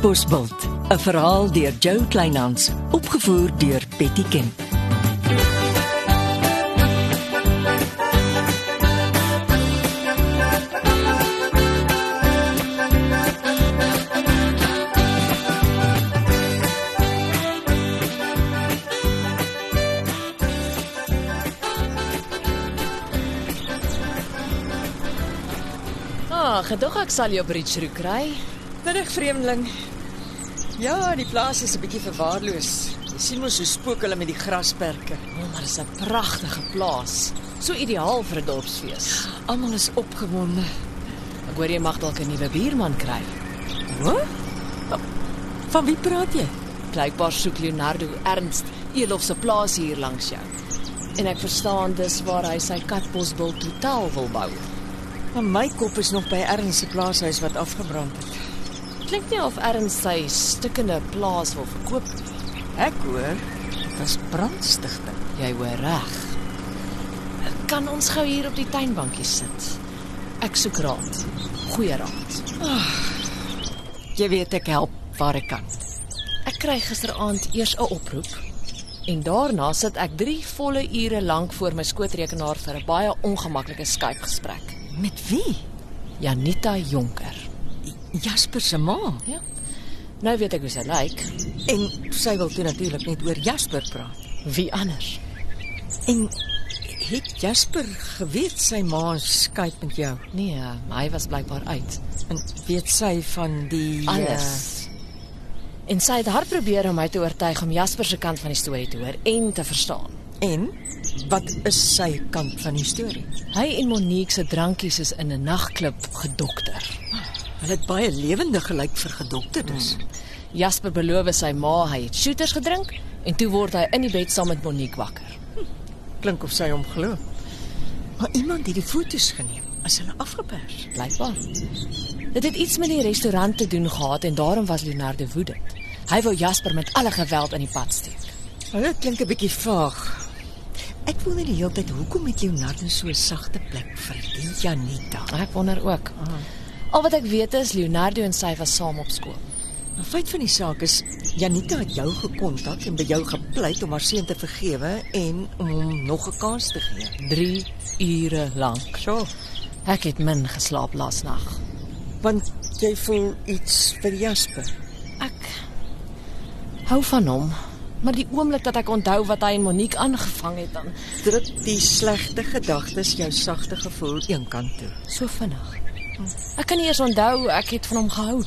Katbosveld, 'n verhaal deur Jo Kleinhans, opgevoer deur Betty Kemp. Ah, gedog ek sal jou Bridge kry. Middag vreemdeling. Ja, die plaas is 'n bietjie verwaarloos. Jy sien mos hoe spook hulle met die grasperke. Oh, maar dis 'n pragtige plaas. So ideaal vir 'n dorpsfees. Almal is opgewonde. Ek hoor jy mag dalk 'n nuwe buurman kry. Wat? Van wie praat jy? Blykbaar soek Leonardo Ernst Elof se plaas hier langs jou. En ek verstaan dis waar hy sy katbosbil totaal wil bou. Maar my kop is nog by Ernst se plaashuis wat afgebrand het. Klink nie of Ernst sy stukkende plaas wil verkoop nie. Ek hoor dit was brandstigting. Jy hoor reg. Kan ons gou hier op die tuinbankie sit? Ek soek raad. Goeie raad. Jy weet ek help waar ek kan. Ek kry gisteraand eers 'n oproep en daarna sit ek 3 volle ure lank voor my skootrekenaar vir 'n baie ongemaklike Skype gesprek. Met wie? Janita Jonker. Jasper se ma. Ja. Nou weet ek hoe sy lyk. En sy wil toe natuurlik net oor Jasper praat. Wie anders? En het Jasper geweet sy ma Skype met jou? Nee, hy was blykbaar uit. En weet sy van die Alles. En sy het hard probeer om my te oortuig om Jasper se kant van die storie te hoor en te verstaan. uh, en wat is sy kant van die storie? Hy en Monique se drankies is in 'n nagklub gedokter. Hulle het baie lewendig gelyk vir gedokterdes. Hmm. Jasper beloof sy ma hy het shooters gedrink en toe word hy in die bed saam met Monique wakker. Klink of sy hom glo. Maar iemand het die foto's geneem as hulle afgepers. Blykbaar. Dit het iets met die restaurant te doen gehad en daarom was Leonardo woedend. Hy wou Jasper met alle geweld in die pad steek. Hulle klink 'n bietjie vaag. Ek net die hele tyd hoekom het Leonardo so 'n sagte plek vir die Janita? Ek wonder ook. Al wat ek weet is Leonardo en sy was saam op skool. Maar feit van die saak is Janita het jou gekontak en by jou gepleit om haar seun te vergewe en om hom nog 'n kans te gee. 3 ure lank. So, Ek het min geslaap laas nag. want jy voel iets vir Jasper. Ek hou van hom, maar die oomblik dat ek onthou wat hy en Monique aangevang het dan Druk die slegte gedagtes jou sagte gevoel eenkant toe. so vinnig. Ek kan nie eens onthou ek het van hom gehou.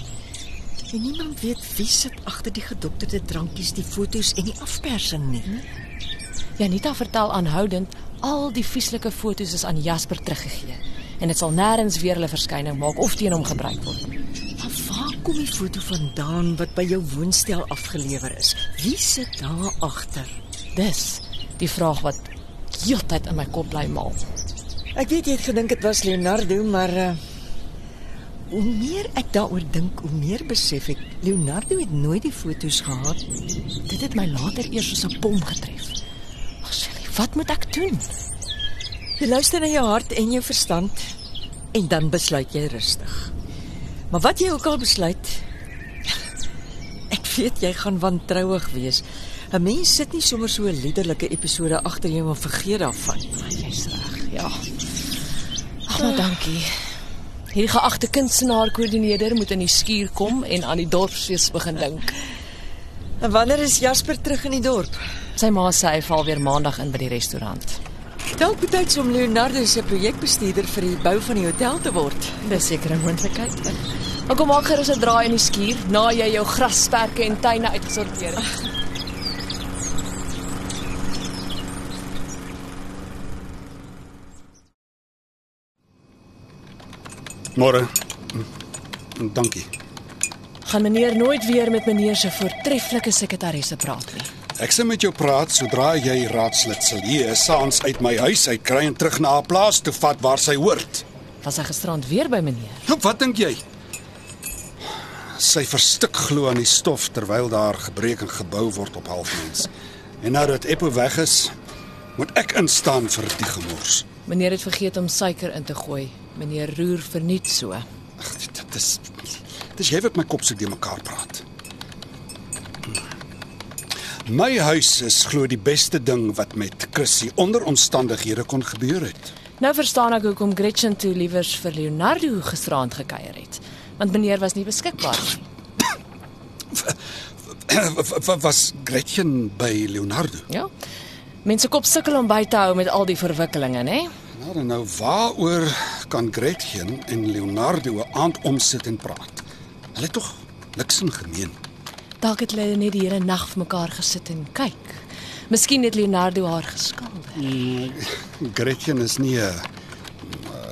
En niemand weet wie sit agter die gedokterde drankies, die fotos en die afpersing nie. Janita vertel aanhoudend al die vieslike foto's is aan Jasper teruggegee en dit sal nêrens weer hulle verskyning maak of teen hom gebruik word. Maar waar kom die foto vandaan wat by jou woonstel afgelewer is? Wie sit daar agter? Dis die vraag wat heeltyd in my kop bly maal. Ek weet jy het gedink dit was Leonardo, maar uh, hoe meer ek daaroor dink, hoe meer besef ek Leonardo het nooit die fotos gehad nie. Dit het my later eers soos 'n bom getref. Ag, Shelly, wat moet ek doen? Jy luister na jou hart en jou verstand en dan besluit jy rustig. Maar wat jy ook al besluit, ek weet jy gaan wantrouig wees. 'n Mens sit nie sommer so 'n liderlike episode agter jou en vergeet daarvan. Jy's reg, ja. Ag, maar dankie. Hierdie geagte kunstenaar-koördineerder moet in die skuur kom en aan die dorpsfees begin dink. En wanneer is Jasper terug in die dorp? Sy ma sê hy val weer maandag in by die restaurant. Dalk betyds om Leonardo se projekbestuurder vir die bou van die hotel te word. Dis seker 'n moontlikheid. Maar kom maak gerus 'n draai in die skuur na jy jou grasperke en tuine uitgesorteer het. Môre. Dankie. Gaan meneer nooit weer met meneer se voortreffelike sekretaresse praat nie. Ek sal met jou praat sodra jy raadslid sal hier saans uit my huis uit kry en terug na haar plaas toe vat waar sy hoort. Was hy gisterand weer by meneer? Nou, wat dink jy? Sy verstik glo aan die stof terwyl daar gebreek en gebou word op halfmens. En nou dat Eppo weg is, moet ek instaan vir die gemors. Meneer het vergeet om suiker in te gooi. Meneer roer verniet so. Ag, dit is dis jy wat my kop so de mekaar praat. My huis is glo die beste ding wat met Chrissy onder omstandighede kon gebeur het. Nou verstaan ek hoekom Gretchen toe liewers vir Leonardo gisteraand gekuier het, want meneer was nie beskikbaar nie. was Gretchen by Leonardo? Ja. Mense kop sukkel om by te hou met al die verwikkelinge, né? Nou, nou waaroor kan Gretchen en Leonardo 'n aand omsit en praat? Hulle het tog niks in gemeen. Dalk het hulle net die hele nag vir mekaar gesit en kyk. Miskien het Leonardo haar geskilder. Gretchen is nie 'n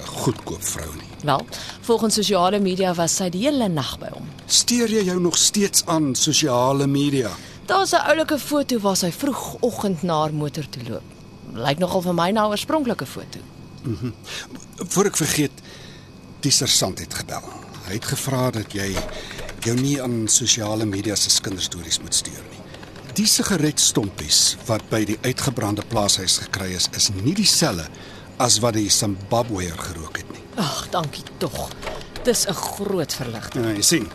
goedkoop vrou nie. Wel, volgens sosiale media was sy die hele nag by hom. Steur jy jou nog steeds aan sosiale media? Daar's 'n oulike foto waar sy vroegoggend na haar motor toe loop. Lyk nogal vir my na 'n oorspronklike foto. Voor ek vergeet, die sersant het gebel. Hy het gevra dat jy jou nie aan sosiale media se kinderstories moet stuur nie. Die sigaretstompies wat by die uitgebrande plaashuis gekry is, is nie dieselfde as wat die Zimbabweër gerook het nie. Ag, dankie tog. Dis 'n groot verligting. Nou, jy sien,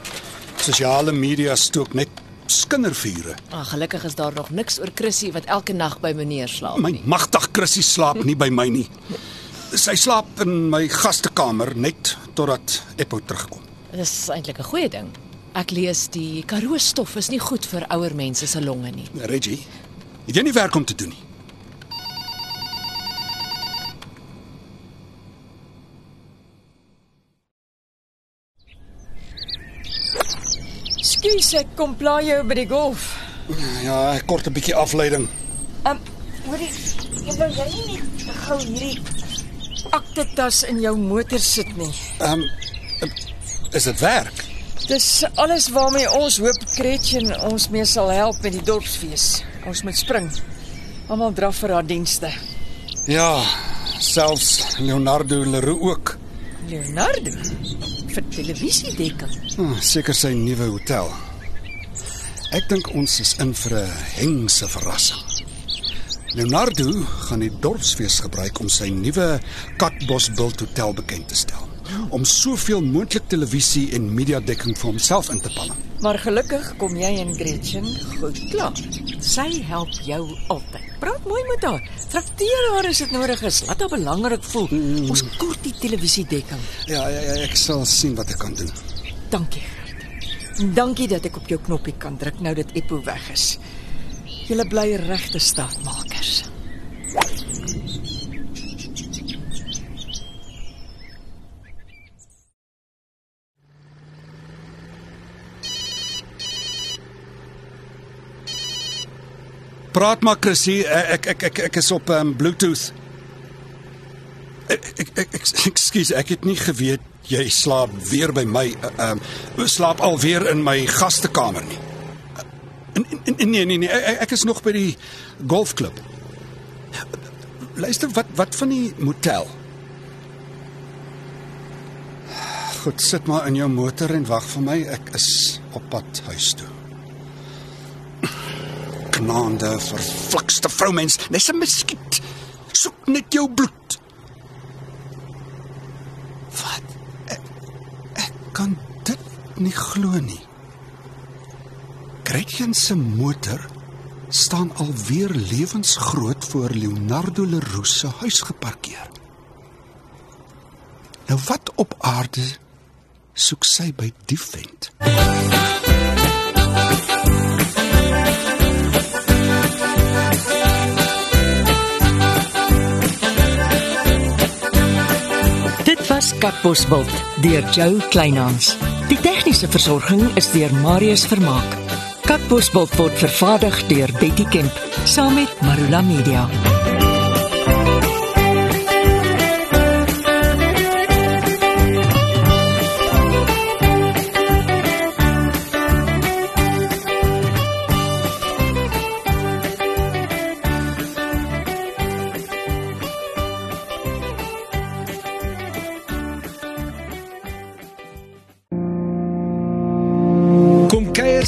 sosiale media stook net skindervure. Ag, gelukkig is daar nog niks oor Chrissy wat elke nag by meneer slaap My nie. magtig Chrissy slaap nie by my nie. Sy slaap in my gastekamer net totdat Eppo terugkom. Dis eintlik 'n goeie ding. Ek lees die Karoo stof is nie goed vir ouer mense se longe nie. Reggie, het jy nie werk om te doen nie? Skus, ek kom pla jou by die golf. Ja, ek kort 'n bietjie afleiding. Um, hoorie, jy wou jy nie gou hierdie aktetas in jou motor sit nie. Ehm um, is dit werk? Dis alles waarmee ons hoop Gretchen ons mee sal help met die dorpsfees. Ons moet spring. Almal draf vir haar dienste. Ja, selfs Leonardo Leroux ook. Leonardo vir televisiedekking. Oh, Seker sy nuwe hotel. Ek dink ons is in vir 'n hengse verrassing. Leonardo gaan die dorpsfees gebruik om sy nuwe Katbosbult hotel bekend te stel. Om soveel moontlik televisie en media dekking vir homself in te palm. Maar gelukkig kom jy en Gretchen goed klaar. Sy help jou altyd. Praat mooi met haar. Trakteer haar as dit nodig is. Laat haar belangrik voel. Ons kort die televisiedekking. Ja, ja, ja, ek sal sien wat ek kan doen. Dankie, Dankie dat ek op jou knoppie kan druk nou dat Eppo weg is. Julle bly regte staatmakers. Praat maar Chrissy, ek ek ek ek is op um, Bluetooth. Ek ek ek ek- ekskuus, ek het nie geweet jy slaap weer by my ehm uh, slaap alweer in my gastekamer nie. En nee nee nee, ek, ek is nog by die golfklub. Luister, wat wat van die motel? Goed, sit maar in jou motor en wag vir my. Ek is op pad huis toe. Knaande verflikste vroumens, nes 'n muskiet. Soek net jou bloed. Wat? Ek, ek kan dit nie glo nie. Gretchen se motor staan alweer lewensgroot voor Leonardo Leroux se huis geparkeer. Nou wat op aarde soek sy by die vent? Dit was Katbosveld deur Joe Kleinhans. Die tegniese versorging is deur Marius Vermaak. Katbosveld word vervaardig deur Betty Kemp saam met Marula Media.